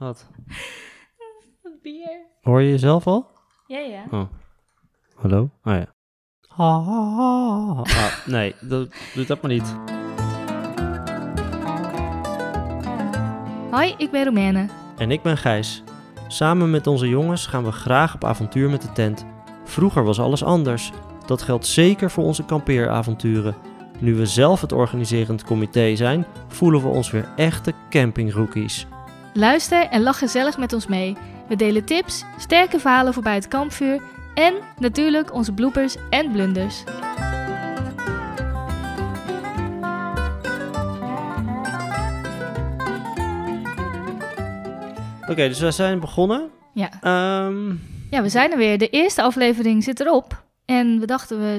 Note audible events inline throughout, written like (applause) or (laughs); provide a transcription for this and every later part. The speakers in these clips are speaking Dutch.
Wat? Bier. Hoor je jezelf al? Ja, ja. Oh. Hallo? Oh ja. Ah, nee, dat, doe dat maar niet. Hoi, ik ben Romaine. En ik ben Gijs. Samen met onze jongens gaan we graag op avontuur met de tent. Vroeger was alles anders. Dat geldt zeker voor onze kampeeravonturen. Nu we zelf het organiserend comité zijn, voelen we ons weer echte campingrookies. Luister en lach gezellig met ons mee. We delen tips, sterke verhalen voorbij het kampvuur en natuurlijk onze bloopers en blunders. Oké, dus we zijn begonnen. Ja. Ehm, ja, we zijn er weer. De eerste aflevering zit erop. En we dachten we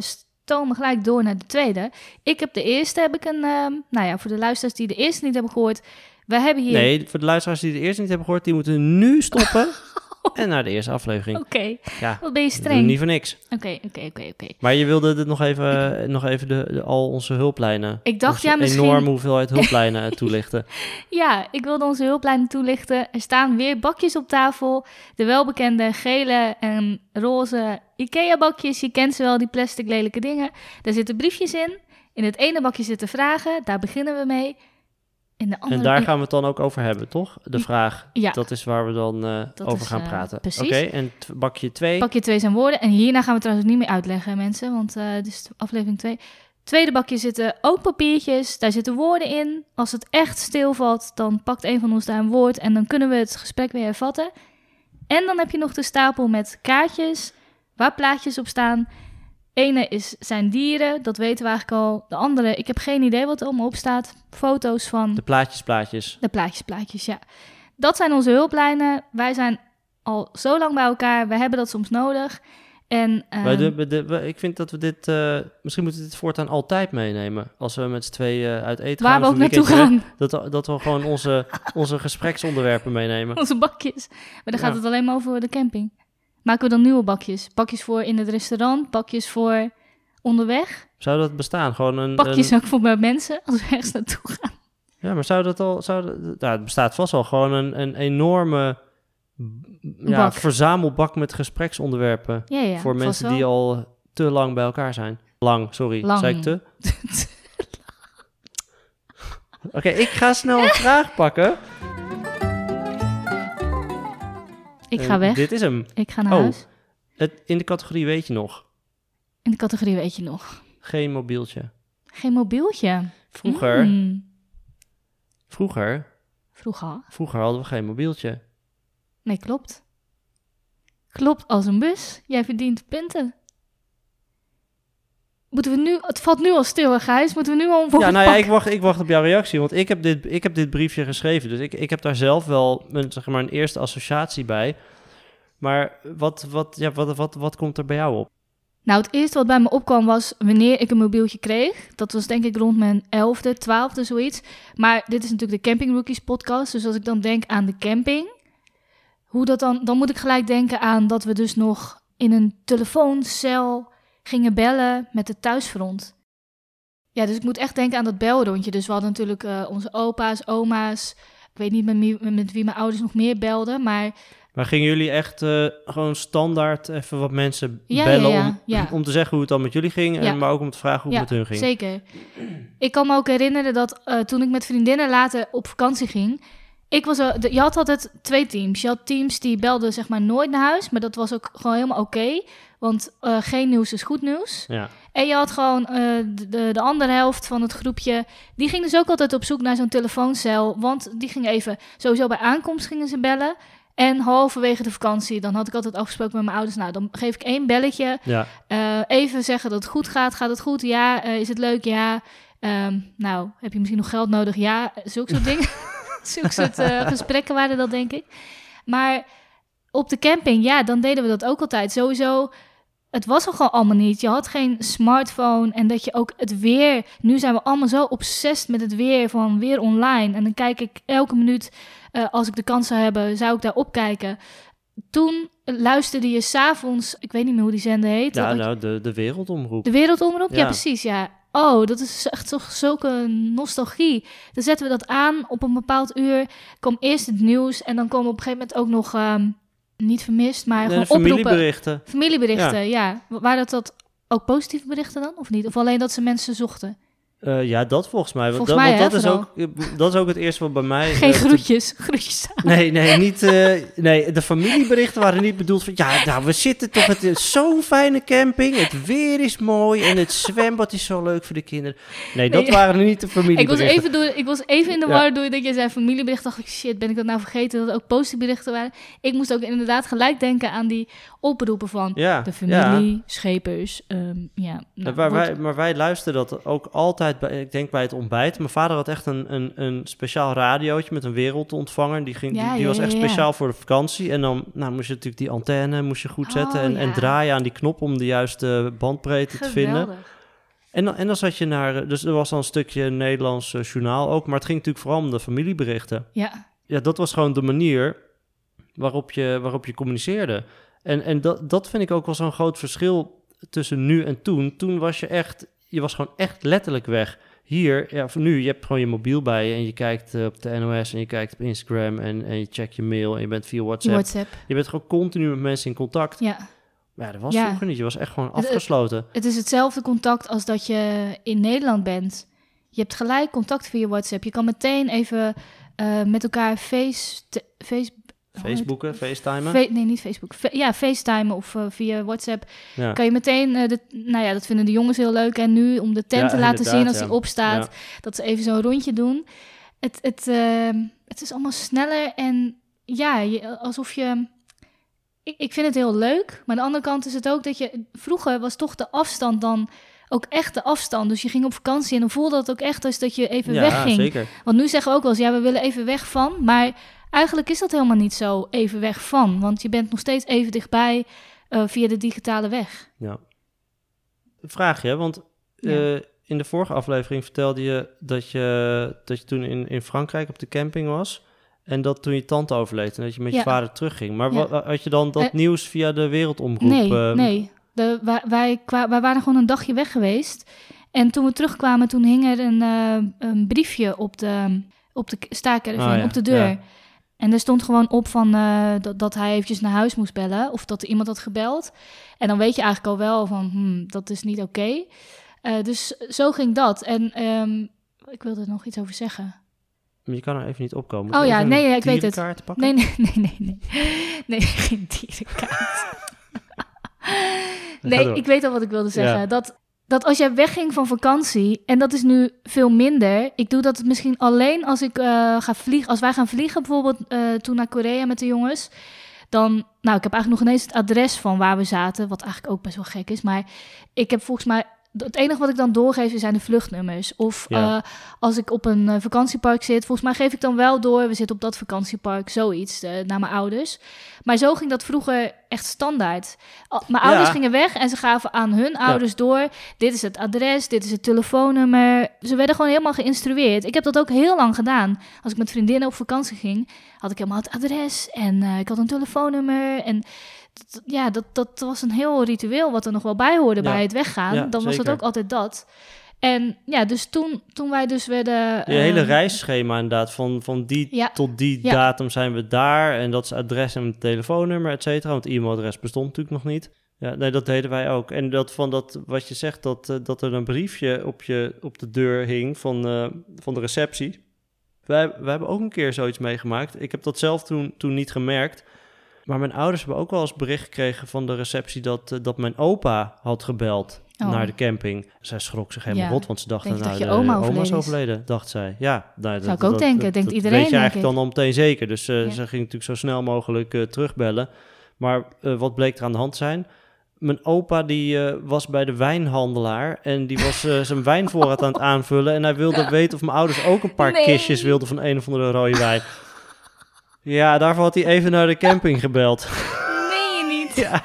stomen gelijk door naar de tweede. Ik heb de eerste, heb ik een, ehm, nou ja, voor de luisteraars die de eerste niet hebben gehoord. We hebben hier... nee, voor de luisteraars die de eerste niet hebben gehoord, die moeten nu stoppen (laughs) (laughs) en naar de eerste aflevering. Oké, Ja, wat ben je streng. niet voor niks. Oké, oké, oké, oké. Maar je wilde dit nog even, nog even de, de- al onze hulplijnen. Ik dacht, onze ja, misschien- enorme hoeveelheid (laughs) hulplijnen toelichten. Ja, ik wilde onze hulplijnen toelichten. Er staan weer bakjes op tafel. De welbekende gele en roze IKEA-bakjes. Je kent ze wel, die plastic lelijke dingen. Daar zitten briefjes in. In het ene bakje zitten vragen. Daar beginnen we mee. In de andere... En daar gaan we het dan ook over hebben, toch? De vraag, Ja, dat is waar we dan eh, over is, gaan eh, praten. Oké, precies. en bakje 2. bakje 2 zijn woorden. En hierna gaan we trouwens niet meer uitleggen, mensen. Want eh dit is aflevering 2. Tweede bakje zitten ook papiertjes. Daar zitten woorden in. Als het echt stilvalt, dan pakt een van ons daar een woord. En dan kunnen we het gesprek weer hervatten. En dan heb je nog de stapel met kaartjes. Waar plaatjes op staan. Ene is, zijn dieren, dat weten we eigenlijk al. De andere, ik heb geen idee wat er allemaal op staat. Foto's van De plaatjes, plaatjes. de plaatjes, plaatjes, ja. Dat zijn onze hulplijnen. Wij zijn al zo lang bij elkaar. We hebben dat soms nodig. En ehm, Wij de, de- we- ik vind dat we dit, eh, misschien moeten we dit voortaan altijd meenemen. Als we met z'n tweeën uit eten waar gaan. we of ook naartoe gaan, Dat, dat we gewoon onze, (laughs) onze gespreksonderwerpen meenemen. onze bakjes. Maar dan gaat Ja. het alleen maar over de camping. Maken we dan nieuwe bakjes? Bakjes voor in het restaurant, bakjes voor onderweg. Zou dat bestaan? Gewoon een, Bakjes een- ook voor bij mensen als we ergens naartoe gaan. ja, maar zou dat al... Zou dat, nou, het bestaat vast al gewoon een, een enorme ja, Bak. verzamelbak met gespreksonderwerpen. Ja, ja. voor mensen die al te lang bij elkaar zijn. Lang, sorry. Lang. Zei ik te? (laughs) Oké, ik ga snel een (laughs) vraag pakken. Ik ga Eh, weg. Dit is hem. Ik ga naar Oh. huis. Het, in de categorie weet je nog. In de categorie weet je nog. Geen mobieltje. Geen mobieltje. Vroeger, Mm. vroeger, Vroeger. vroeger hadden we geen mobieltje. Nee, klopt. Klopt als een bus. Jij verdient punten. Moeten we nu... Het valt nu al stil, Gijs. Moeten we nu al een Ja, nou ja, ik wacht, ik wacht op jouw reactie, want ik heb dit, ik heb dit briefje geschreven. Dus ik, ik heb daar zelf wel een, zeg maar, een eerste associatie bij. Maar wat, wat, ja, wat, wat, wat komt er bij jou op? Nou, het eerste wat bij me opkwam was wanneer ik een mobieltje kreeg. Dat was denk ik rond mijn elfde, twaalfde, zoiets. Maar dit is natuurlijk de Camping Rookies podcast. Dus als ik dan denk aan de camping... Hoe dat dan... Dan moet ik gelijk denken aan dat we dus nog in een telefooncel gingen bellen met het thuisfront. Ja, dus ik moet echt denken aan dat belrondje. Dus we hadden natuurlijk eh, onze opa's, oma's. Ik weet niet met wie, met wie mijn ouders nog meer belden, maar Maar gingen jullie echt eh, gewoon standaard even wat mensen Ja, bellen ja, ja, om, ja. om te zeggen hoe het dan met jullie ging, en, maar ook om te vragen hoe het met hun ging? Zeker. Ik kan me ook herinneren dat eh, toen ik met vriendinnen later op vakantie ging, ik was, je had altijd twee teams. Je had teams die belden zeg maar nooit naar huis, maar dat was ook gewoon helemaal oké, want eh, geen nieuws is goed nieuws. Ja. En je had gewoon eh, de, de, de andere helft van het groepje, die ging dus ook altijd op zoek naar zo'n telefooncel, want die ging even, sowieso bij aankomst gingen ze bellen. En halverwege de vakantie, dan had ik altijd afgesproken met mijn ouders, nou dan geef ik één belletje ja. eh, even zeggen dat het goed gaat. Gaat het goed? Ja. Is het leuk? Ja. Ehm, nou, heb je misschien nog geld nodig? Ja. Zulke soort (laughs) dingen. Zulke soort eh, (laughs) gesprekken waren dat, denk ik. Maar op de camping, ja, dan deden we dat ook altijd. Sowieso, het was er gewoon allemaal niet. Je had geen smartphone en dat je ook het weer... Nu zijn we allemaal zo obsessed met het weer van weer online. En dan kijk ik elke minuut, eh, als ik de kans zou hebben, zou ik daar opkijken. Toen luisterde je s'avonds, ik weet niet meer hoe die zender heet. Ja, nou, de, de wereldomroep. de Wereldomroep? Ja. Ja. precies. Ja. Oh, dat is echt toch zulke nostalgie. Dan zetten we dat aan op een bepaald uur. Kom eerst het nieuws en dan komen op een gegeven moment ook nog... ehm, niet vermist, maar Nee, gewoon oproepen. familieberichten. Familieberichten, ja. Waren dat, dat ook positieve berichten dan, of niet? Of alleen dat ze mensen zochten? Eh, ja, dat volgens mij. Volgens dat, mij, want hè, dat, is ook, dat is ook het eerste wat bij mij... Geen eh, te- groetjes, (laughs) groetjes aan. Nee, nee, niet, eh, nee, de familieberichten waren niet bedoeld van... Ja, nou, we zitten toch met zo'n fijne camping. Het weer is mooi en het zwembad is zo leuk voor de kinderen. Nee, dat Nee. waren niet de (laughs) Ik was, familieberichten. even door, ik was even in de Ja. war door dat je zei familiebericht. dacht ik, shit, ben ik dat nou vergeten dat het ook positieve berichten waren? Ik moest ook inderdaad gelijk denken aan die oproepen van Ja, de ja. familie, schepers. ehm, ja, nou, maar, wordt- wij, maar wij luisterden dat ook altijd, bij, ik denk bij het ontbijt. Mijn vader had echt een, een, een speciaal radiootje met een wereldontvanger. Die, ging, Ja, die, die ja, was echt ja, ja. speciaal voor de vakantie. En dan nou, moest je natuurlijk die antenne moest je goed zetten Oh, en, en ja. draaien aan die knop om de juiste bandbreedte te vinden. En dan, en dan zat je naar, dus er was dan een stukje Nederlands eh, journaal ook, maar het ging natuurlijk vooral om de familieberichten. Ja, Ja, dat was gewoon de manier waarop je, waarop je communiceerde. En, en dat, dat vind ik ook wel zo'n groot verschil tussen nu en toen. Toen was je echt, je was gewoon echt letterlijk weg. Hier, ja, voor nu, je hebt gewoon je mobiel bij je en je kijkt eh, op de NOS en je kijkt op Instagram en, en je checkt je mail en je bent via WhatsApp. WhatsApp. Je bent gewoon continu met mensen in contact. Ja. Maar ja, dat was Ja. vroeger niet. Je was echt gewoon Het- het- afgesloten. Het is hetzelfde contact als dat je in Nederland bent. Je hebt gelijk contact via WhatsApp. Je kan meteen even eh, met elkaar face, te- face? Facebooken, FaceTimen. Fe- nee, niet Facebook. Fe- ja, FaceTime of eh, via WhatsApp. ja. Kan je meteen, eh, de, nou ja, dat vinden de jongens heel leuk. En nu om de tent Ja, te laten zien als ja. die opstaat, dat ze even zo'n rondje doen. Het, het, ehm, het is allemaal sneller en ja, je, alsof je. Ik, ik vind het heel leuk, maar aan de andere kant is het ook dat je. Vroeger was toch de afstand dan ook echt de afstand. Dus je ging op vakantie en dan voelde het ook echt als dat je even ja, wegging. zeker. Want nu zeggen we ook wel eens, ja, we willen even weg van. Maar eigenlijk is dat helemaal niet zo even weg van. Want je bent nog steeds even dichtbij eh, via de digitale weg. Ja. Vraag je, want Ja. eh, in de vorige aflevering vertelde je dat je, dat je toen in, in Frankrijk op de camping was. En dat toen je tante overleed en dat je met je vader terugging. Maar Ja. wa- had je dan dat Eh, nieuws via de wereldomroep? Nee, nee. De, wij, wij, wij waren gewoon een dagje weg geweest. En toen we terugkwamen, toen hing er een, een briefje op de, op de Oh ja, op de deur. ja. En er stond gewoon op van, eh, dat, dat hij eventjes naar huis moest bellen. Of dat er iemand had gebeld. En dan weet je eigenlijk al wel van, hmm, dat is niet oké. Eh, dus zo ging dat. En ehm, ik wilde er nog iets over zeggen. Maar je kan er even niet opkomen. Oh Moet ja, nee, ja, ik weet het. pakken? Nee, nee, nee, nee, nee. Nee, (laughs) geen dierenkaart. Nee, ik weet al wat ik wilde zeggen. Ja. Dat, dat als jij wegging van vakantie, en dat is nu veel minder. Ik doe dat misschien alleen als ik eh, ga vliegen. Als wij gaan vliegen, bijvoorbeeld eh, toen naar Korea met de jongens. Dan, nou, ik heb eigenlijk nog ineens het adres van waar we zaten. Wat eigenlijk ook best wel gek is. Maar ik heb volgens mij. Het enige wat ik dan doorgeef zijn de vluchtnummers. Of Ja. eh, als ik op een eh, vakantiepark zit, volgens mij geef ik dan wel door. We zitten op dat vakantiepark, zoiets, eh, naar mijn ouders. Maar zo ging dat vroeger echt standaard. Mijn ouders gingen weg en ze gaven aan hun ouders door. Dit is het adres, dit is het telefoonnummer. Ze werden gewoon helemaal geïnstrueerd. Ik heb dat ook heel lang gedaan. Als ik met vriendinnen op vakantie ging, had ik helemaal het adres en ik had een telefoonnummer. En dat- ja, dat, dat was een heel ritueel wat er nog wel bij hoorde Ja. bij het weggaan. Ja, Dan was het ook altijd dat. En ja, dus toen, toen wij dus werden... Je hele ehm, reisschema inderdaad, van, van die Ja. tot die datum zijn we daar. En dat is adres en telefoonnummer, et cetera. Want e-mailadres bestond natuurlijk nog niet. Ja, nee, dat deden wij ook. En dat van dat, wat je zegt, dat, eh, dat er een briefje op, je, op de deur hing van, eh, van de receptie. Wij, wij hebben ook een keer zoiets meegemaakt. Ik heb dat zelf toen, toen niet gemerkt. Maar mijn ouders hebben ook wel eens bericht gekregen van de receptie dat, eh, dat mijn opa had gebeld Oh. naar de camping. Zij schrok zich helemaal Ja. rot, want ze dachten, nou, dat je oma overleden is? overleden, dacht zij. Ja, nou, dat, Zou ik dat- ook denken. dat- Denkt dat iedereen, weet je eigenlijk ik. dan al meteen zeker. Dus eh, Ja. ze ging natuurlijk zo snel mogelijk eh, terugbellen. Maar wat bleek er aan de hand zijn? Mijn opa die was bij de wijnhandelaar en die was zijn (laughs) wijnvoorraad aan het aanvullen. En hij wilde (laughs) weten of mijn ouders ook een paar Nee. kistjes wilden van een of andere rode wijn. Ja, daarvoor had hij even naar de camping gebeld. Nee, je niet. Ja.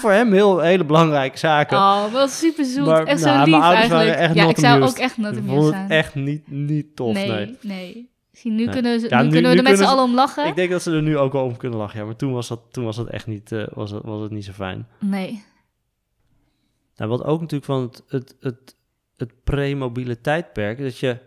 Voor hem heel hele belangrijke zaken. Oh, wel super zoet. Maar, echt nou, zo mijn lief waren eigenlijk. echt ja, ik zou ook echt not amused zijn. echt niet, niet tof, nee. nee, nee. Misschien nu Nee. kunnen, ze, Ja, nu nu- kunnen we er met z'n allen om lachen. Ik denk dat ze er nu ook wel om kunnen lachen, ja. Maar toen was dat, toen was dat echt niet, eh, was het, was het niet zo fijn. Nee. Nou, wat ook natuurlijk van het, het, het, het pre-mobiele tijdperk, dat je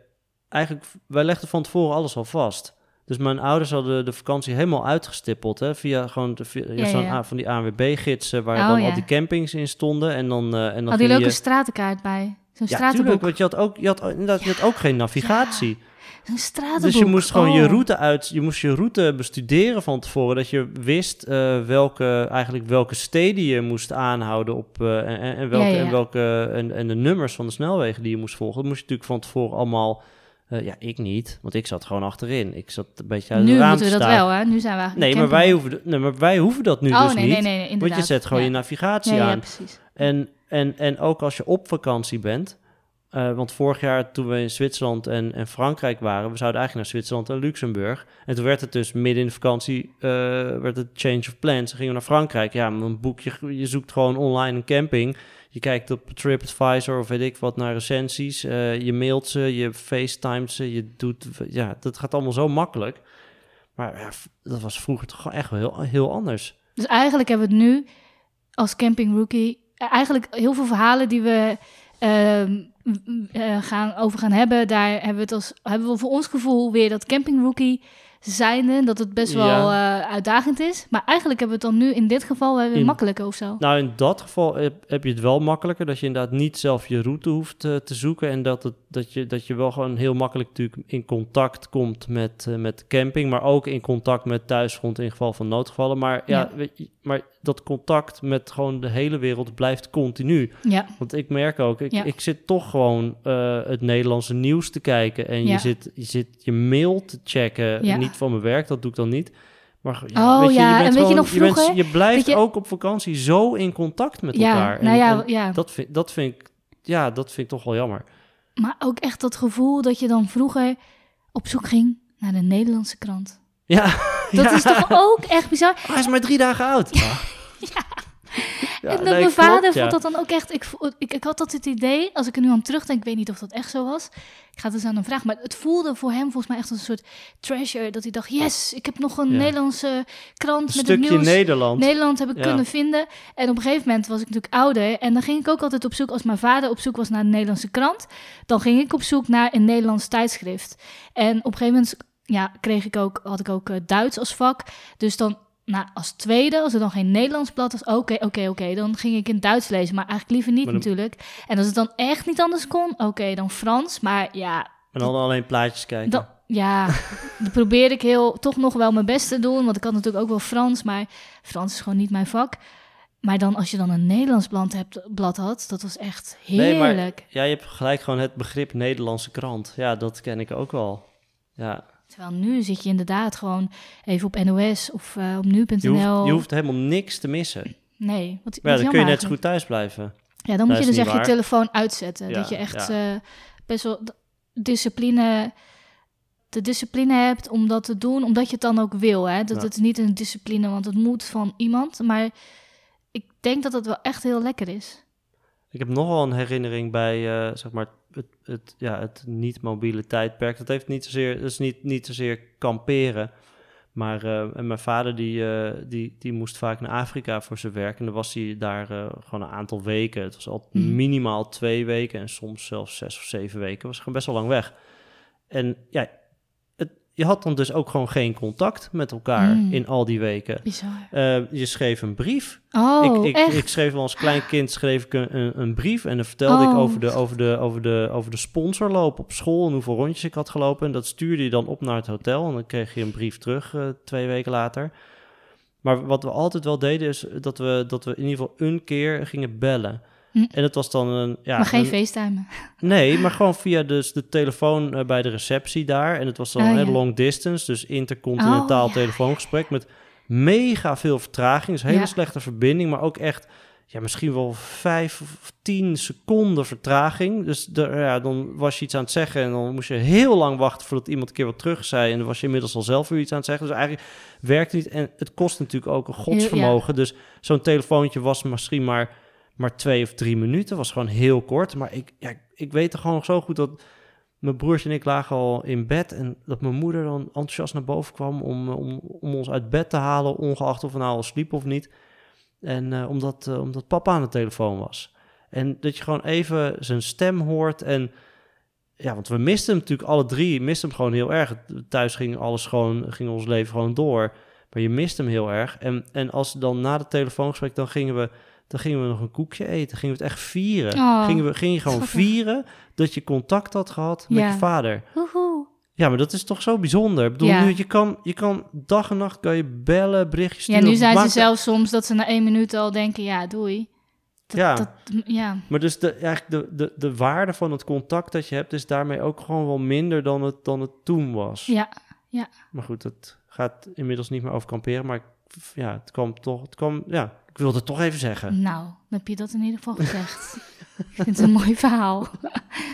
eigenlijk, wij legden van tevoren alles al vast. Dus mijn ouders hadden de vakantie helemaal uitgestippeld, hè, via gewoon de, via, Ja, zo'n ja. A- van die ANWB-gidsen, waar Oh, dan ja. al die campings in stonden. En dan, eh en dan Had die leuke je... stratenkaart bij? Zo'n Ja, stratenboek. want je had ook, je had, inderdaad, je had ook geen navigatie. Zo'n stratenboek. Dus je moest gewoon je Oh. route uit, je moest je route bestuderen van tevoren, dat je wist eh, welke, eigenlijk welke steden je moest aanhouden op eh, en, welke, Ja, ja, ja. En, welke en, en de nummers van de snelwegen die je moest volgen. Dat moest je natuurlijk van tevoren allemaal, eh, ja, ik niet, want ik zat gewoon achterin. Ik zat een beetje uit Nu het raam moeten we dat wel, hè? Nu zijn we Nee, een maar wij, hoeven, nee, maar wij hoeven dat nu oh, dus nee, niet. nee, nee, nee, inderdaad. want je zet gewoon ja. je navigatie ja, ja, aan. precies. En, en, en ook als je op vakantie bent. eh, want vorig jaar toen we in Zwitserland en, en Frankrijk waren, we zouden eigenlijk naar Zwitserland en Luxemburg. En toen werd het dus midden in de vakantie, eh, werd het change of plans. Dan gingen we naar Frankrijk. Ja, maar dan boek je, je zoekt gewoon online een camping. Je kijkt op TripAdvisor of weet ik wat naar recensies. eh, je mailt ze, je facetimet ze, je doet, ja, dat gaat allemaal zo makkelijk. Maar ja, dat was vroeger toch echt wel heel, heel anders. Dus eigenlijk hebben we het nu als camping rookie... eh, Eigenlijk heel veel verhalen die we ehm, eh, gaan, over gaan hebben... daar hebben we, het als, hebben we voor ons gevoel weer dat camping rookie zijnde... dat het best wel eh, uitdagend is. Maar eigenlijk hebben we het dan nu in dit geval wel weer In- makkelijker of zo. Nou, in dat geval heb, heb je het wel makkelijker. Dat je inderdaad niet zelf je route hoeft eh, te zoeken. En dat, het, dat, je, dat je wel gewoon heel makkelijk natuurlijk in contact komt met, eh, met de camping. Maar ook in contact met thuisgrond in geval van noodgevallen. Maar, ja, Ja. weet je, maar dat contact met gewoon de hele wereld blijft continu. Ja, Want ik merk ook, ik, ik zit toch gewoon het Nederlandse nieuws te kijken. En je, zit, je zit je mail te checken. Ja. Niet van mijn werk, dat doe ik dan niet. Maar Oh, weet je, ja, je bent en weet je je, bent- vroeger? je blijft je- ook op vakantie zo in contact met ja elkaar. En- nou ja, ja. dat, vind, dat, vind ik, ja, dat vind ik toch wel jammer. Maar ook echt dat gevoel dat je dan vroeger op zoek ging naar de Nederlandse krant. Ja, Dat (laughs) is toch ook echt bizar? Hij is maar drie dagen oud. (laughs) Ja. Ja, en dat nee, mijn vader vond dat dan ook echt... Ik, ik, ik had dat het idee, als ik er nu aan terugdenk, ik weet niet of dat echt zo was. Ik ga het eens aan hem vragen. Maar het voelde voor hem volgens mij echt als een soort treasure. Dat hij dacht, yes, ik heb nog een Ja. Nederlandse krant Een met het nieuws. Nederland. Nederland heb ik Ja. kunnen vinden. En op een gegeven moment was ik natuurlijk ouder. En dan ging ik ook altijd op zoek, als mijn vader op zoek was naar een Nederlandse krant, dan ging ik op zoek naar een Nederlands tijdschrift. En op een gegeven moment ja, kreeg ik ook, had ik ook eh, Duits als vak. Dus dan nou, als tweede, als er dan geen Nederlands blad was, oké, oké, oké, dan ging ik in Duits lezen. Maar eigenlijk liever niet dan- natuurlijk. En als het dan echt niet anders kon, oké, dan Frans. Maar ja, En dan alleen plaatjes kijken. dan, ja, (laughs) dan probeerde ik heel, toch nog wel mijn best te doen. Want ik had natuurlijk ook wel Frans, maar Frans is gewoon niet mijn vak. Maar dan als je dan een Nederlands blad, hebt, blad had, dat was echt Nee, maar- heerlijk. Ja, je hebt gelijk gewoon het begrip Nederlandse krant. Ja, dat ken ik ook wel. Ja, Terwijl nu zit je inderdaad gewoon even op NOS of eh, op nu.nl. je, hoeft, je hoeft helemaal niks te missen. Nee, wat, Maar ja, dan kun je net zo goed thuis blijven. Ja, dan Dat moet je dus echt je telefoon uitzetten. Ja, dat je echt ja. eh, best wel discipline, de discipline hebt om dat te doen, omdat je het dan ook wil. Hè? Dat Ja. het niet een discipline, want het moet van iemand. Maar ik denk dat het wel echt heel lekker is. Ik heb nog wel een herinnering bij, eh, zeg maar, het, het, ja, het niet-mobiele tijdperk. Dat heeft niet zozeer, dat is niet, niet zozeer kamperen. Maar eh, en mijn vader die, eh, die, die moest vaak naar Afrika voor zijn werk. En dan was hij daar gewoon een aantal weken. Het was altijd Mhm. minimaal twee weken en soms zelfs zes of zeven weken. was gewoon best wel lang weg. En ja, je had dan dus ook gewoon geen contact met elkaar Mm. in al die weken. Bizar. Eh, je schreef een brief Oh, ik, ik, echt? ik schreef als klein kind schreef ik een, een, een brief en dan vertelde ik Oh. over de, over, de, over, de, over de sponsorloop op school en hoeveel rondjes ik had gelopen. En dat stuurde je dan op naar het hotel en dan kreeg je een brief terug eh, twee weken later. Maar wat we altijd wel deden is dat we, dat we in ieder geval een keer gingen bellen. Hm. En het was dan een... Ja, maar geen een- FaceTime. Nee, maar gewoon via dus de telefoon eh, bij de receptie daar. En het was dan Oh, ja. long distance, dus intercontinentaal Oh, telefoongesprek met mega veel vertraging. Dus hele slechte verbinding, maar ook echt ja, misschien wel vijf of tien seconden vertraging. Dus de, ja, dan was je iets aan het zeggen en dan moest je heel lang wachten voordat iemand een keer wat terug zei. En dan was je inmiddels al zelf weer iets aan het zeggen. Dus eigenlijk werkte niet. En het kost natuurlijk ook een godsvermogen. Dus zo'n telefoontje was misschien maar, maar twee of drie minuten. Was gewoon heel kort. Maar ik, ja, ik weet er gewoon zo goed dat mijn broertje en ik lagen al in bed. En dat mijn moeder dan enthousiast naar boven kwam om, om, om ons uit bed te halen. Ongeacht of we nou al sliepen of niet. En eh, omdat, eh, omdat papa aan de telefoon was. En dat je gewoon even zijn stem hoort. En ja, want we misten hem natuurlijk alle drie. Misten hem gewoon heel erg. Thuis ging alles gewoon, ging ons leven gewoon door. Maar je mist hem heel erg. En, en als dan na het telefoongesprek, dan gingen we, dan gingen we nog een koekje eten. Gingen we het echt vieren. Oh, gingen we, ging je gewoon schattig. vieren dat je contact had gehad met Ja. je vader. Woehoe. Ja, maar dat is toch zo bijzonder. Ik bedoel, Ja. nu, je, kan, je kan dag en nacht kan je bellen, berichtjes Ja, sturen. nu zijn ze zelfs soms dat ze na één minuut al denken, ja, doei. Dat, Ja. Dat, ja. Maar dus de, eigenlijk de, de, de waarde van het contact dat je hebt... is daarmee ook gewoon wel minder dan het, dan het toen was. ja. Maar goed, het gaat inmiddels niet meer over kamperen. Maar ik- ja, het kwam toch... Het kwam, ja, ik wilde het toch even zeggen. Nou, dan heb je dat in ieder geval gezegd. Ik vind het een mooi verhaal.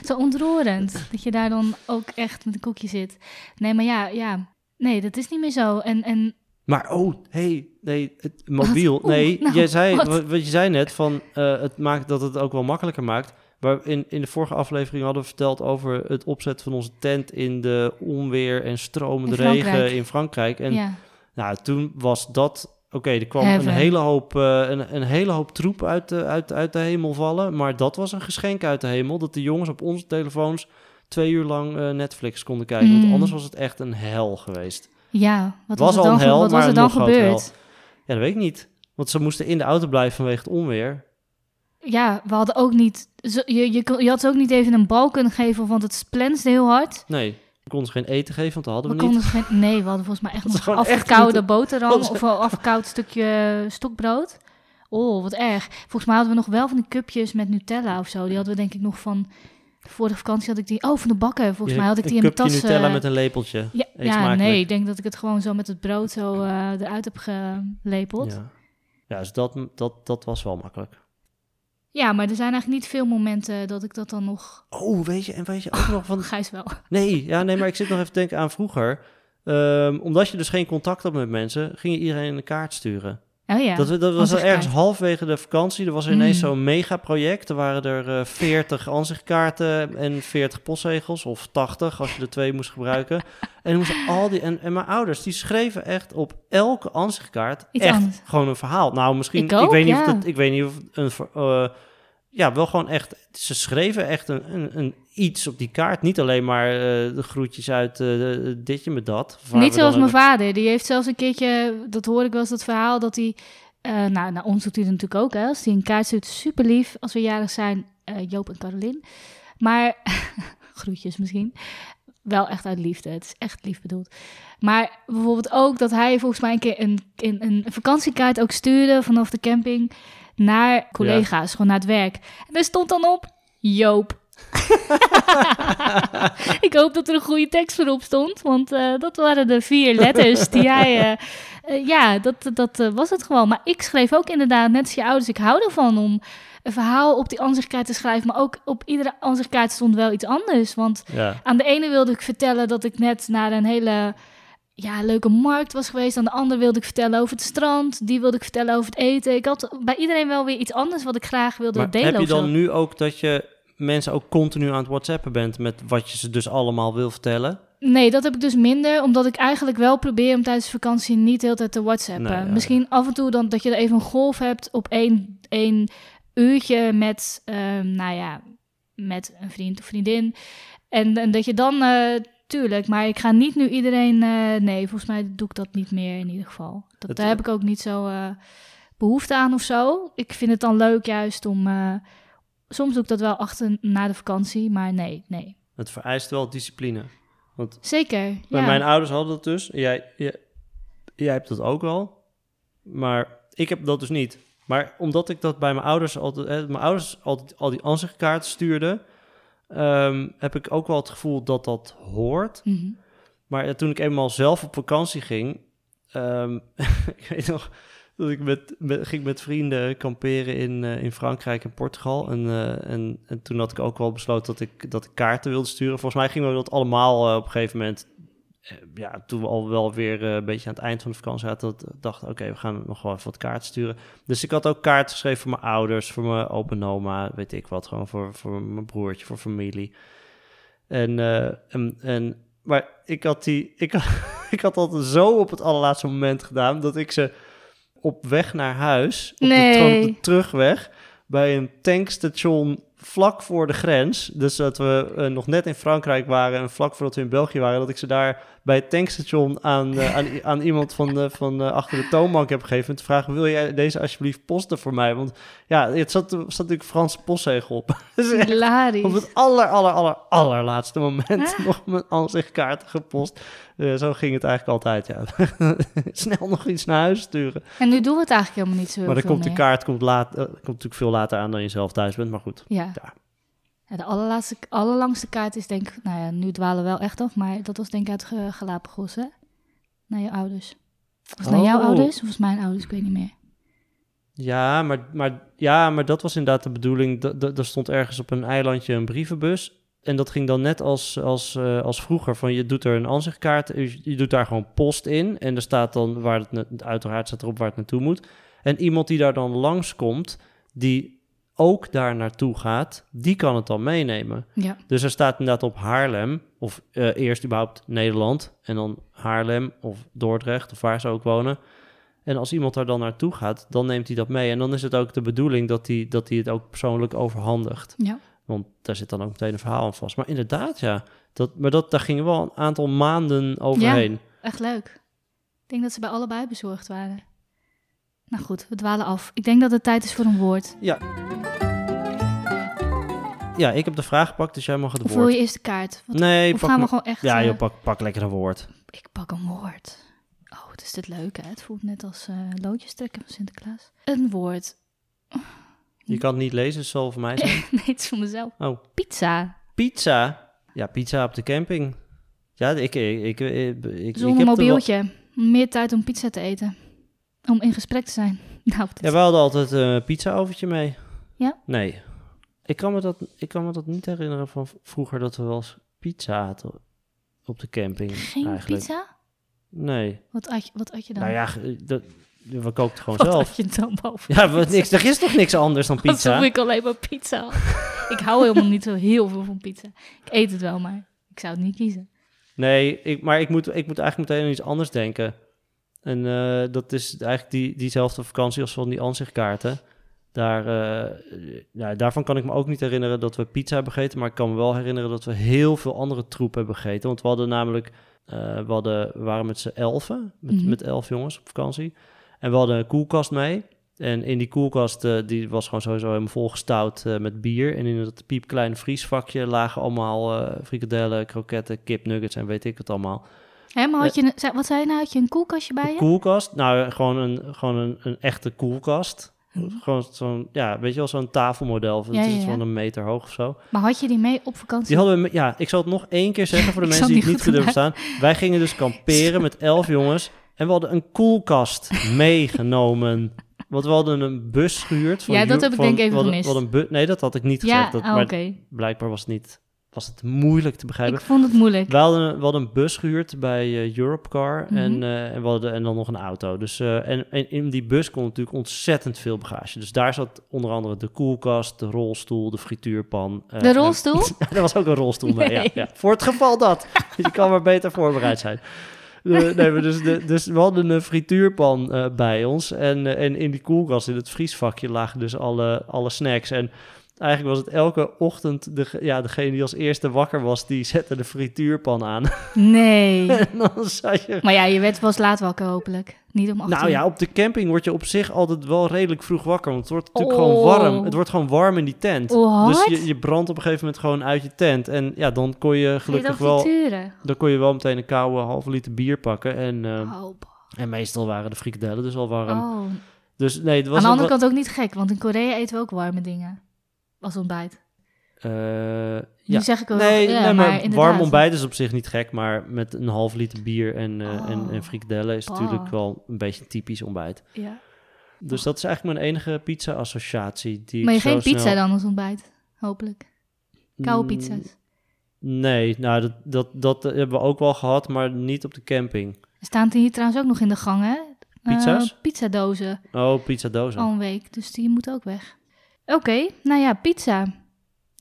Zo ontroerend dat je daar dan ook echt met een koekje zit. Nee, maar ja, ja. Nee, dat is niet meer zo. En, en Maar oh, hey, nee, het mobiel. Oeh, nee, nou, jij zei, wat? wat? je zei net, van eh, het maakt dat het ook wel makkelijker maakt. Maar in, in de vorige aflevering hadden we verteld over het opzetten van onze tent in de onweer en stromende In regen in Frankrijk. En ja. nou, toen was dat. Oké, er kwam Heaven. een hele, hoop, eh, een, een hele hoop troep uit de, uit, uit de hemel vallen. Maar dat was een geschenk uit de hemel. Dat de jongens op onze telefoons twee uur lang eh, Netflix konden kijken. Mm. Want anders was het echt een hel geweest. ja, wat Was was, er al dan, hel, wat was maar er dan gebeurd? Ja, dat weet ik niet. Want ze moesten in de auto blijven vanwege het onweer. Ja, we hadden ook niet... Je, je, je had ze ook niet even een bal kunnen geven, want het splenste heel hard. Nee, we konden ze geen eten geven, want dat hadden We we, niet. geen, nee, we hadden volgens mij (laughs) echt nog een echt afgekoude moeten- boterham of een afgekoud stukje stokbrood. Oh, wat erg. Volgens mij hadden we nog wel van die cupjes met Nutella of zo. Die hadden we denk ik nog van... De vorige vakantie had ik die... Oh, van de bakken. Volgens mij had ik een die in mijn tas... Nutella eh, met een lepeltje. Ja, Eet ja smakelijk. nee, ik denk dat ik het gewoon zo met het brood zo eh, eruit heb gelepeld. Ja, ja dus dat, dat, dat was wel makkelijk. Maar er zijn eigenlijk niet veel momenten dat ik dat dan nog... Oh, weet je, en weet je ook nog van... (laughs) Gijs wel. Nee, ja, nee, maar ik zit nog even te denken aan vroeger. Ehm, omdat je dus geen contact had met mensen, ging je iedereen een kaart sturen. Oh ja. dat, dat was er ergens halverwege de vakantie. Er was er ineens Mm. zo'n megaproject. Er waren er eh 40 ansichtkaarten en 40 postzegels. Of 80 als je er twee moest gebruiken. (laughs) en, moesten al die, en, en mijn ouders die schreven echt op elke ansichtkaart echt anders. gewoon een verhaal. Nou, misschien, Ik weet niet ja. of dat, ik weet niet of een, eh, ja, wel gewoon echt, ze schreven echt een, een, een iets op die kaart. Niet alleen maar eh, de groetjes uit eh, de- ditje met dat. Niet zoals mijn vader. Die heeft zelfs een keertje, dat hoor ik wel eens, dat verhaal dat hij... eh nou, naar ons doet hij natuurlijk ook, hè. Als hij een kaart stuurt, super lief. Als we jarig zijn, eh, Joop en Carolien. Maar, (laughs) groetjes misschien. Wel echt uit liefde. Het is echt lief bedoeld. Maar bijvoorbeeld ook dat hij volgens mij een keer een, een, een vakantiekaart ook stuurde vanaf de camping naar collega's, gewoon naar het werk. En daar stond dan op Joop. (laughs) ik hoop dat er een goede tekst voor op stond, want eh, dat waren de vier letters die hij... eh, eh, ja, dat, dat was het gewoon. Maar ik schreef ook inderdaad, net als je ouders, ik hou ervan om een verhaal op die ansichtkaart te schrijven. Maar ook op iedere ansichtkaart stond wel iets anders. Want Ja, aan de ene wilde ik vertellen dat ik net naar een hele ja, leuke markt was geweest. Aan de andere wilde ik vertellen over het strand. Die wilde ik vertellen over het eten. Ik had bij iedereen wel weer iets anders wat ik graag wilde maar delen. heb je zo. dan nu ook dat je mensen ook continu aan het whatsappen bent met wat je ze dus allemaal wil vertellen? Nee, dat heb ik dus minder, omdat ik eigenlijk wel probeer om tijdens vakantie niet de hele tijd te whatsappen. Nee, ja. Misschien af en toe dan dat je er even een golf hebt op één, één uurtje met, ehm, nou ja, met een vriend of vriendin. En, en dat je dan, eh, tuurlijk, maar ik ga niet nu iedereen, eh, nee, volgens mij doe ik dat niet meer in ieder geval. Dat, Het- daar heb ik ook niet zo eh, behoefte aan of zo. Ik vind het dan leuk juist om, eh, soms doe ik dat wel achter na de vakantie, maar nee, nee. Het vereist wel discipline. Want Zeker, bij ja. mijn ouders hadden dat dus. Jij, jij, jij hebt dat ook al. Maar ik heb dat dus niet. Maar omdat ik dat bij mijn ouders altijd... eh, mijn ouders altijd al die ansichtkaarten stuurden... ehm, heb ik ook wel het gevoel dat dat hoort. Mhm. Maar eh, toen ik eenmaal zelf op vakantie ging, ehm, (laughs) ik weet nog dat ik met, met, ging met vrienden kamperen in, eh, in Frankrijk en Portugal. En, eh, en, en toen had ik ook wel besloten dat ik, dat ik kaarten wilde sturen. Volgens mij gingen we dat allemaal op een gegeven moment. Eh, ja, toen we al wel weer eh, een beetje aan het eind van de vakantie zaten, dat dachten oké, we gaan nog wel even wat kaarten sturen. Dus ik had ook kaarten geschreven voor mijn ouders, voor mijn opa en oma, weet ik wat, gewoon voor, voor mijn broertje, voor familie. En, eh, en, en maar ik had die, (laughs) ik, had- ik had dat zo op het allerlaatste moment gedaan dat ik ze op weg naar huis, op de, Nee. de terugweg, bij een tankstation vlak voor de grens. Dus dat we eh, nog net in Frankrijk waren en vlak voordat we in België waren, dat ik ze daar bij het tankstation aan, eh, aan, (laughs) aan iemand van, de, van eh, achter de toonbank heb gegeven. En te vragen, wil jij deze alsjeblieft posten voor mij? Want ja, het zat, er zat natuurlijk Franse postzegel op. (laughs) dus echt op het aller, aller, aller, allerlaatste moment nog mijn ansichtkaarten gepost. Zo ging het eigenlijk altijd, ja. (laughs) Snel nog iets naar huis sturen. En nu doen we het eigenlijk helemaal niet zo Maar dan komt de kaart komt laat, komt natuurlijk veel later aan dan je zelf thuis bent, maar goed. Ja. Ja. Ja, de allerlaatste, allerlangste kaart is denk ik... Nou ja, nu dwalen we wel echt af, maar dat was denk ik uit Galapagos, hè? Naar je ouders. Was het naar jouw Oh. ouders of was mijn ouders? Ik weet niet meer. Ja, maar, maar, ja, maar dat was inderdaad de bedoeling. Er stond ergens op een eilandje een brievenbus. En dat ging dan net als, als, eh, als vroeger. Van je doet er een aanzichtkaart. Je, je doet daar gewoon post in. En er staat dan waar het uiteraard staat erop waar het naartoe moet. En iemand die daar dan langskomt, die ook daar naartoe gaat, die kan het dan meenemen. Ja. Dus er staat inderdaad op Haarlem, of eh, eerst überhaupt Nederland, en dan Haarlem of Dordrecht, of waar ze ook wonen. En als iemand daar dan naartoe gaat, dan neemt hij dat mee. En dan is het ook de bedoeling dat hij, dat hij het ook persoonlijk overhandigt. Ja. Want daar zit dan ook meteen een verhaal aan vast. Maar inderdaad, ja. Dat, maar dat, daar gingen wel een aantal maanden overheen. Echt leuk. Ik denk dat ze bij allebei bezorgd waren. Nou goed, we dwalen af. Ik denk dat het tijd is voor een woord. Ja. Ja, ik heb de vraag gepakt, dus jij mag het Of wil woord. je eerst de kaart? Wat, Nee, of pak gaan we gewoon echt... Ja, eh, joh, pak, pak lekker een woord. Ik pak een woord. Oh, wat is dit leuk, hè? Het voelt net als eh loodjes trekken van Sinterklaas. Een woord. Je kan het niet lezen, het zal voor mij zijn. (laughs) nee, het is voor mezelf. Oh. Pizza. Pizza. Ja, pizza op de camping. Ja, ik, ik, ik, ik, Zonder mobieltje. Meer tijd om pizza te eten. Om in gesprek te zijn. (laughs) Nou, Ja, we hadden altijd een pizza-oventje mee. Ja? Nee. Ik kan, me dat, ik kan me dat niet herinneren van vroeger dat we wel eens pizza hadden op de camping. geen eigenlijk. pizza? Nee. Wat at je, wat at je dan? Nou ja, ge- dat, we kookten gewoon wat zelf. at je dan boven? Ja, wat, niks, er is toch niks anders dan pizza? ik alleen maar pizza (laughs) ik hou helemaal niet zo heel veel van pizza. Ik eet het wel, maar ik zou het niet kiezen. Nee, ik, maar ik moet, ik moet eigenlijk meteen aan iets anders denken. En eh, dat is eigenlijk die, diezelfde vakantie als van die ansichtkaarten. Daar, eh, ja, daarvan kan ik me ook niet herinneren dat we pizza hebben gegeten. Maar ik kan me wel herinneren dat we heel veel andere troep hebben gegeten. Want we hadden namelijk, eh, we, hadden, we waren met z'n elfen, met, Mhm. met elf jongens op vakantie. En we hadden een koelkast mee. En in die koelkast, eh, die was gewoon sowieso helemaal volgestouwd met bier. En in dat piepkleine vriesvakje lagen allemaal eh frikadellen, kroketten, kipnuggets en weet ik het allemaal. Hè, maar had je, een- wat zei je nou? Had je een koelkastje bij Een je? koelkast? Nou, gewoon een, gewoon een, een echte koelkast. Gewoon zo'n, ja, weet je wel, zo'n tafelmodel. Het Ja, is ja, ja. van een meter hoog of zo. Maar had je die mee op vakantie? Die hadden we, ja, ik zal het nog één keer zeggen voor de (laughs) mensen die het niet kunnen verstaan. Wij gingen dus kamperen met elf jongens en we hadden een koelkast (laughs) meegenomen. Want we hadden een bus gehuurd. Van Ja, dat heb ik van- denk ik even gemist. een bu- nee, dat had ik niet gezegd. Dat, maar oké. blijkbaar was het niet, was het moeilijk te begrijpen. Ik vond het moeilijk. We hadden, we hadden een bus gehuurd bij eh, Europcar Mhm. en, eh, en, we hadden, en dan nog een auto. Dus, eh, en, en in die bus kon natuurlijk ontzettend veel bagage. Dus daar zat onder andere de koelkast, de rolstoel, de frituurpan. De en- rolstoel? (laughs) er was ook een rolstoel ja, Nee. ja. Voor het geval dat. (laughs) Je kan maar beter voorbereid zijn. Nee, maar dus, de, dus we hadden een frituurpan bij ons. En, en in die koelkast, in het vriesvakje, lagen dus alle, alle snacks. En eigenlijk was het elke ochtend, de, ja, degene die als eerste wakker was, die zette de frituurpan aan. (laughs) Nee. en dan zat je... maar ja, je werd pas laat wakker hopelijk. Niet om Nou uur. ja, op de camping word je op zich altijd wel redelijk vroeg wakker. Want het wordt natuurlijk Oh. gewoon warm. Het wordt gewoon warm in die tent. What? Dus je, je brandt op een gegeven moment gewoon uit je tent. En ja, dan kon je gelukkig wel... Dan kon je wel meteen een koude halve liter bier pakken. En, Oh, boh. en meestal waren de frikadellen dus al warm. oh. Dus nee, het was Aan de andere kant ook niet gek, want in Korea eten we ook warme dingen. Als ontbijt. eh, Nu ja. zeg ik ook Nee, ja, nee, maar, warm ontbijt is op zich niet gek. Maar met een half liter bier en, eh, en, en frikadellen is Oh. natuurlijk wel een beetje typisch ontbijt. Ja. Dus dat is eigenlijk mijn enige pizza-associatie. die Maar je geen pizza snel- dan als ontbijt, hopelijk. Koude Mm, pizza's. Nee, nou, dat, dat, dat hebben we ook wel gehad, maar niet op de camping. Er staan hier trouwens ook nog in de gang, hè? Pizza's? pizzadozen. Oh, pizzadozen. Al een week, dus die moet ook weg. Oké, nou ja, pizza.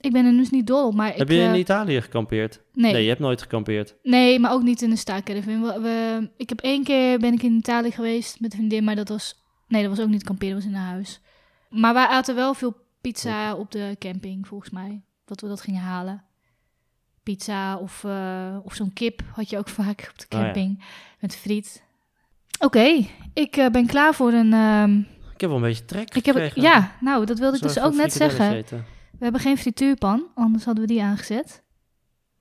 Ik ben er dus niet dol op, maar ik... Heb je in eh, Italië gekampeerd? nee, Nee, nee. je hebt nooit gekampeerd. maar ook niet in de staakerven. We, we, ik heb één keer ben ik in Italië geweest met een vriendin, maar dat was... Nee, dat was ook niet kamperen, dat was in een huis. Maar wij aten wel veel pizza op de camping, volgens mij. Dat we dat gingen halen. Pizza of, eh, of zo'n kip had je ook (laughs) vaak op de Oh ja. camping. Met friet. Oké, ik eh, ben klaar voor een... ehm, Ik heb wel een beetje trek ik heb, ja, nou, dat wilde ik dus ook net zeggen. We hebben geen frituurpan, anders hadden we die aangezet.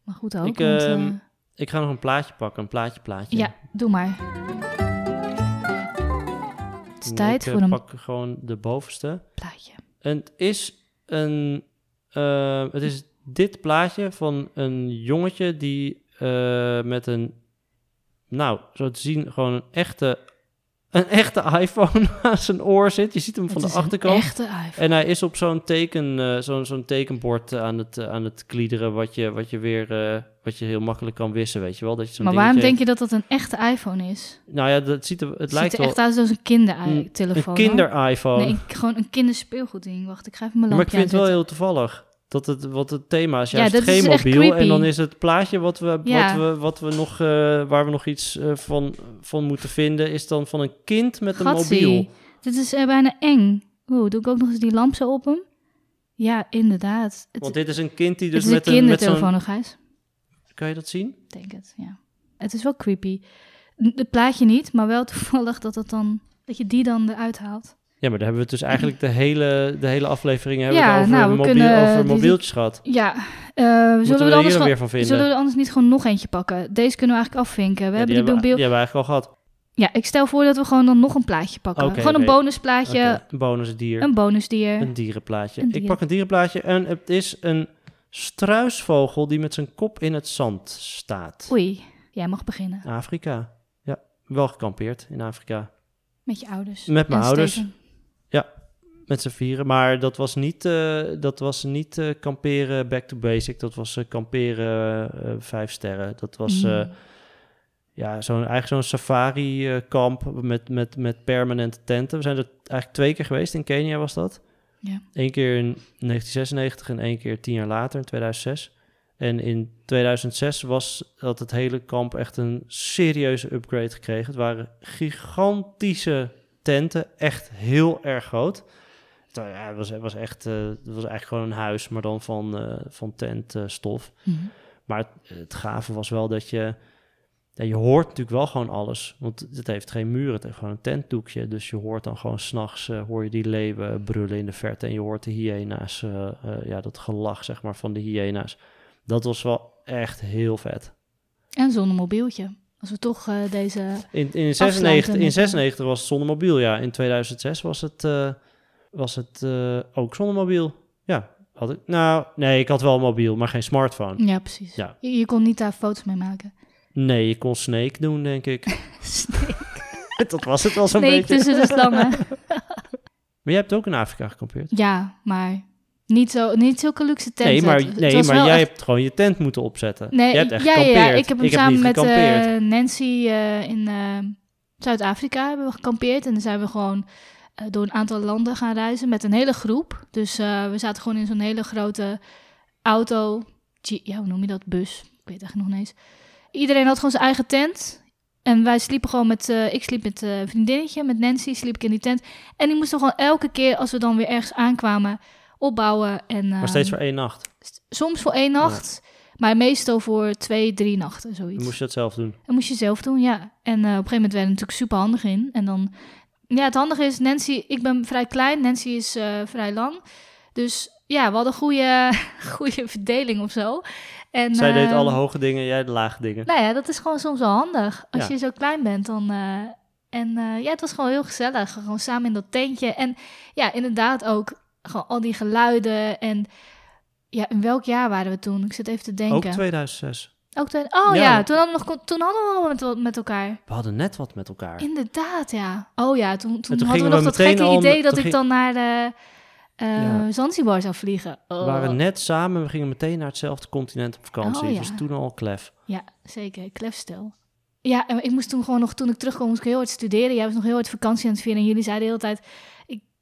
Maar goed ook, Ik, want, ehm, eh, Ik ga nog een plaatje pakken, een plaatje plaatje. ja, doe maar. Het is En tijd ik, eh, voor een pak gewoon de bovenste. plaatje. En het is een... eh, het is dit plaatje van een jongetje die met een... Nou, zo te zien, gewoon een echte... Een echte iPhone (laughs) aan zijn oor zit. Je ziet hem van Het de achterkant. echte iPhone. En hij is op zo'n teken, eh, zo'n zo'n tekenbord eh, aan het, eh, aan het kliederen, wat je, wat je weer, wat je heel makkelijk kan wissen, weet je wel? Dat je zo'n Maar waarom dingetje- denk je dat dat een echte iPhone is? Nou ja, dat ziet er, het Het lijkt ziet er wel echt uit als een kindertelefoon. een kinder-iPhone. Nee, gewoon een kinderspeelgoedding. Wacht, ik ga even mijn maar ik lampje vind het wel heel toevallig. Dat het, wat het thema is Ja, juist dat is geen mobiel. En dan is het plaatje wat we, Ja. wat we, wat we nog, eh, waar we nog iets eh, van, van moeten vinden, is dan van een kind met een mobiel. Dit is eh, bijna eng. Oeh, doe ik ook nog eens die lamp zo op hem? Ja, inderdaad. Het, Want dit is een kind die het dus is een met, een, met kindertelefoon nog, Gijs. Kan je dat zien? Ik denk het, ja. Het is wel creepy. Het plaatje niet, maar wel (laughs) toevallig dat, het dan, dat je die dan eruit haalt. Ja, maar daar hebben we het dus eigenlijk de hele, de hele aflevering hebben we Ja, over, nou, we mobiel, kunnen, over die- mobieltjes gehad. Ja, eh, Moeten zullen, we we er er anders weer van vinden? zullen we er anders niet gewoon nog eentje pakken? Deze kunnen we eigenlijk afvinken. We Ja, hebben die, die hebben, mobiel... die hebben we eigenlijk al gehad. Ja, ik stel voor dat we gewoon dan nog een plaatje pakken. Gewoon een bonusplaatje, Een bonusdier. een bonusdier. Een dierenplaatje. Een Ik dier. pak een dierenplaatje en het is een struisvogel die met zijn kop in het zand staat. Oei, jij mag beginnen. Afrika. Ja, wel gekampeerd in Afrika. Met je ouders. Met mijn En ouders. Steven. Met z'n vieren. Maar dat was niet, eh, dat was niet eh, kamperen back to basic. Dat was eh, kamperen vijf sterren. Dat was... Mm. ja, zo'n, eigenlijk zo'n safari-kamp met, met, met permanente tenten. We zijn er eigenlijk twee keer geweest. In Kenia was dat. Ja. Eén keer in 1996 en één keer tien jaar later, in 2006. En in 2006 was dat het hele kamp echt een serieuze upgrade gekregen. Het waren gigantische tenten, echt heel erg groot. Het, ja, het was, het was echt, eh, het was eigenlijk gewoon een huis, maar dan van, eh, van tentstof. Mhm. Maar het, het gave was wel dat je... Ja, je hoort natuurlijk wel gewoon alles. Want het heeft geen muren, het heeft gewoon een tentdoekje. Dus je hoort dan gewoon s'nachts... eh hoor je die leeuwen brullen in de verte... en je hoort de hyena's, eh, eh, ja, dat gelach zeg maar van de hyena's. Dat was wel echt heel vet. En zonder mobieltje. Als we toch eh, deze... In, in, Afsluiten 96, in met, eh, 96 was het zonder mobiel, ja. In 2006 was het, eh, was het eh, ook zonder mobiel. Ja, had ik... Nou, nee, ik had wel een mobiel, maar geen smartphone. Ja, precies. Ja. Je, je kon niet daar foto's mee maken. Nee, je kon Snake doen, denk ik. (laughs) Snake (laughs) dat was het wel zo'n Snake beetje. tussen de slangen. (laughs) Maar jij hebt ook in Afrika gekampeerd? Ja, maar niet, zo, niet zulke luxe tenten. Nee, maar, nee, maar jij echt- hebt gewoon je tent moeten opzetten. Nee, jij hebt echt ja, ja, ik heb hem samen niet met eh, Nancy eh, in Zuid-Afrika hebben we gekampeerd. En dan zijn we gewoon door een aantal landen gaan reizen met een hele groep. Dus eh, we zaten gewoon in zo'n hele grote auto. Ja, hoe noem je dat? Bus. Ik weet het eigenlijk nog niet eens. Iedereen had gewoon zijn eigen tent. En wij sliepen gewoon met... eh, ik sliep met eh, een vriendinnetje, met Nancy, sliep ik in die tent. En die moesten gewoon elke keer als we dan weer ergens aankwamen opbouwen. En, maar steeds ehm, voor één nacht. Soms voor één nacht, maar meestal voor twee, drie nachten, zoiets. Dan moest je dat zelf doen. Dat moest je zelf doen, ja. En eh, op een gegeven moment werden we natuurlijk super handig in. En dan, ja, het handige is, Nancy, ik ben vrij klein, Nancy is eh, vrij lang. Dus ja, we hadden een goede, goede verdeling of zo. En, Zij deed eh, alle hoge dingen, jij de lage dingen. Nou ja, dat is gewoon soms wel handig. Als Ja. je zo klein bent, dan... eh, en eh, ja, het was gewoon heel gezellig. Gewoon samen in dat tentje. En ja, inderdaad ook gewoon al die geluiden. En ja, in welk jaar waren we toen? Ik zit even te denken. Ook 2006. Ook twee- Oh Ja. ja, toen, hadden we nog, toen hadden we al met, met elkaar. We hadden net wat met elkaar. Inderdaad, ja. Oh ja, toen, toen, toen hadden we nog we dat gekke idee dat toen ik ging- dan naar de eh Ja. Zanzibar zou vliegen. Oh. We waren net samen, we gingen meteen naar hetzelfde continent op vakantie. Oh. Dus toen al klef. Ja, zeker. Klefstel. Ja, en ik moest toen gewoon nog, toen ik terugkwam, moest ik heel hard studeren. Jij was nog heel hard vakantie aan het vieren. En jullie zeiden de hele tijd,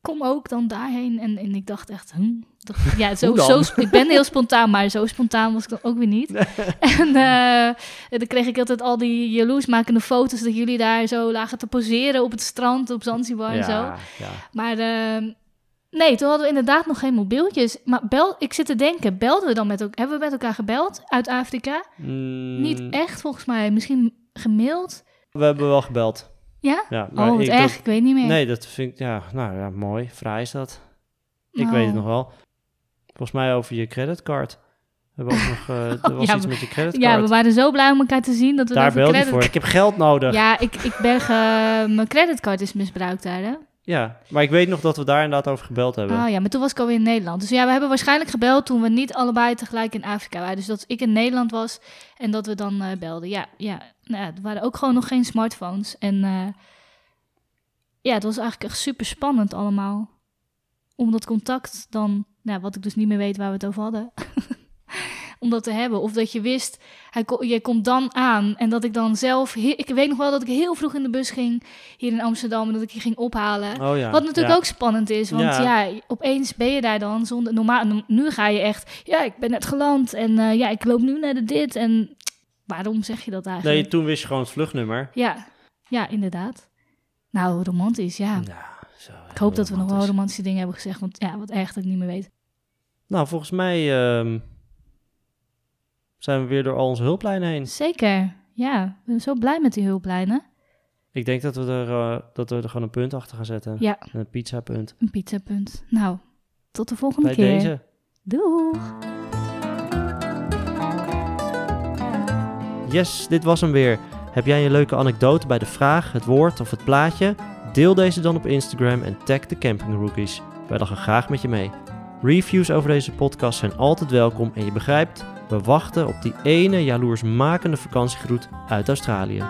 kom ook dan daarheen. En, en ik dacht echt, hm? (laughs) Ja, zo, zo, ik ben heel spontaan, maar zo spontaan was ik dan ook weer niet. (laughs) En eh, dan kreeg ik altijd al die jaloersmakende foto's dat jullie daar zo lagen te poseren op het strand op Zanzibar en zo. Ja, ja. Maar ehm, Nee, toen hadden we inderdaad nog geen mobieltjes. Maar bel, ik zit te denken, belden we dan met elkaar? Hebben we met elkaar gebeld uit Afrika? Mm, Niet echt, volgens mij. Misschien gemaild. We hebben wel gebeld. Ja? Ja, oh, ik, dat- ik weet niet meer. nee, dat vind ik, ja, nou ja, mooi. Fraai is dat. Ik Oh. weet het nog wel. Volgens mij over je creditcard. We hebben ook nog, eh, (laughs) er was Ja, iets met je creditcard. Ja, we waren zo blij om elkaar te zien dat we Daar belde credit- voor. Ik heb geld nodig. Ja. Ik, ik ben ge- mijn creditcard is misbruikt daar, hè? Maar ik weet nog dat we daar inderdaad over gebeld hebben. Oh ja, maar toen was ik alweer in Nederland. Dus ja, we hebben waarschijnlijk gebeld toen we niet allebei tegelijk in Afrika waren. Dus dat ik in Nederland was en dat we dan eh, belden. Ja, ja. Nou, ja, er waren ook gewoon nog geen smartphones. En eh, ja, het was eigenlijk echt super spannend allemaal. Om dat contact dan, nou, wat ik dus niet meer weet waar we het over hadden. (laughs) om dat te hebben. Of dat je wist, hij ko- je komt dan aan. En dat ik dan zelf, ik weet nog wel dat ik heel vroeg in de bus ging hier in Amsterdam. En dat ik je ging ophalen. Oh ja. Wat natuurlijk ja. ook spannend is, want Ja. ja. opeens ben je daar dan zonder normaal. no- Nu ga je echt, ja, ik ben net geland en eh, ja, ik loop nu naar de dit en waarom zeg je dat eigenlijk? Nee, toen wist je gewoon het vluchtnummer. Ja, ja, inderdaad. Nou, romantisch, ja. Ja, zo, Ik hoop dat we nog wel romantisch. romantische dingen hebben gezegd, want ja, wat dat ik niet meer weet. Nou, volgens mij ehm, zijn we weer door al onze hulplijnen heen. Zeker, ja. Ik ben zo blij met die hulplijnen. Ik denk dat we er, eh, dat we er gewoon een punt achter gaan zetten. Ja, Een pizzapunt. een pizzapunt. Nou, tot de volgende Bij keer. deze. Doeg! Yes, dit was hem weer. Heb jij een leuke anekdote bij de vraag, het woord of het plaatje? Deel deze dan op Instagram en tag de Camping Rookies. Wij lachen graag met je mee. Reviews over deze podcast zijn altijd welkom en je begrijpt, we wachten op die ene jaloersmakende vakantiegroet uit Australië.